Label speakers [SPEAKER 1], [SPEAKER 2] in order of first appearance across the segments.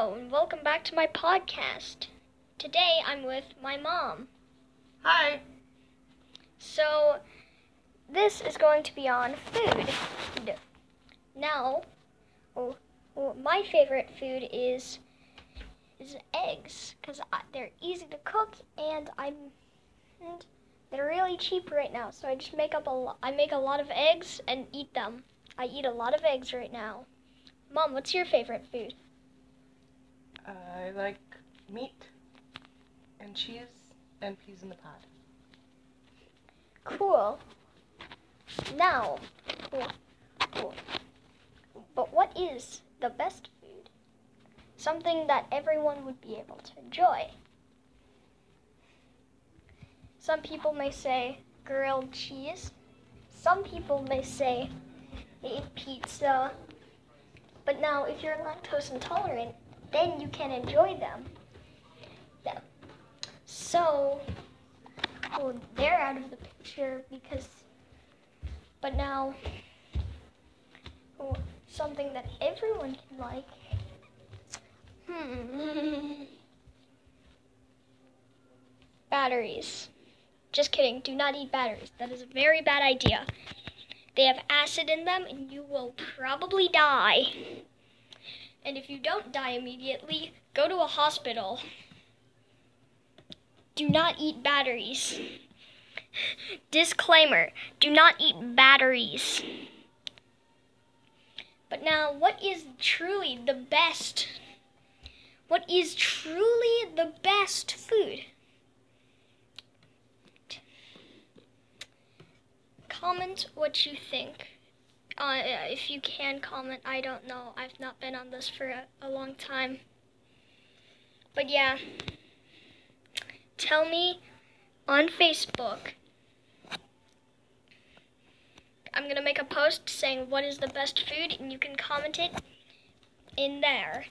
[SPEAKER 1] Hello, and welcome back to my podcast. Today I'm with my mom.
[SPEAKER 2] Hi.
[SPEAKER 1] So, this is going to be on food. Now, oh, oh, my favorite food is is eggs because they're easy to cook and I'm and they're really cheap right now. So I just make up a lot. I make a lot of eggs and eat them. I eat a lot of eggs right now. Mom, what's your favorite food?
[SPEAKER 2] I like meat and cheese and peas in the pod.
[SPEAKER 1] Cool. Now, cool, cool. But what is the best food? Something that everyone would be able to enjoy. Some people may say grilled cheese. Some people may say a pizza. But now, if you're lactose intolerant, then you can enjoy them. So, well, they're out of the picture because, but now, well, something that everyone can like. Hmm. Batteries. Just kidding. Do not eat batteries. That is a very bad idea. They have acid in them and you will probably die. And if you don't die immediately, go to a hospital. Do not eat batteries. Disclaimer do not eat batteries. But now, what is truly the best? What is truly the best food? Comment what you think. Uh, if you can comment, I don't know. I've not been on this for a, a long time. But yeah, tell me on Facebook. I'm going to make a post saying what is the best food, and you can comment it in there.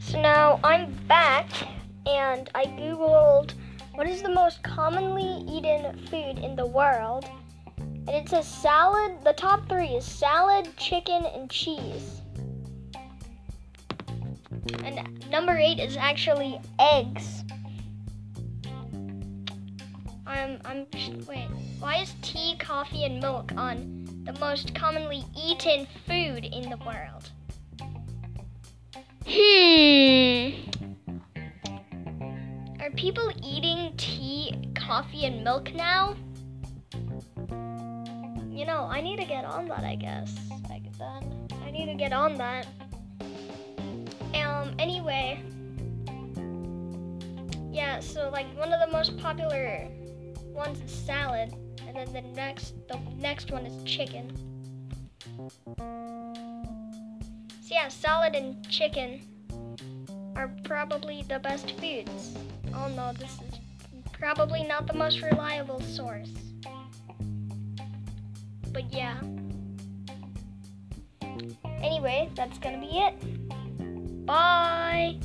[SPEAKER 1] So now I'm back, and I googled what is the most commonly eaten food in the world? And it says salad. The top three is salad, chicken, and cheese. And number eight is actually eggs. I'm, I'm, wait, why is tea, coffee, and milk on the most commonly eaten food in the world? Hmm. Are people eating coffee, and milk now? You know, I need to get on that, I guess. Then. I need to get on that. Um, anyway. Yeah, so like one of the most popular ones is salad, and then the next the next one is chicken. So yeah, salad and chicken are probably the best foods. Oh no, this is probably not the most reliable source. But yeah. Anyway, that's gonna be it. Bye!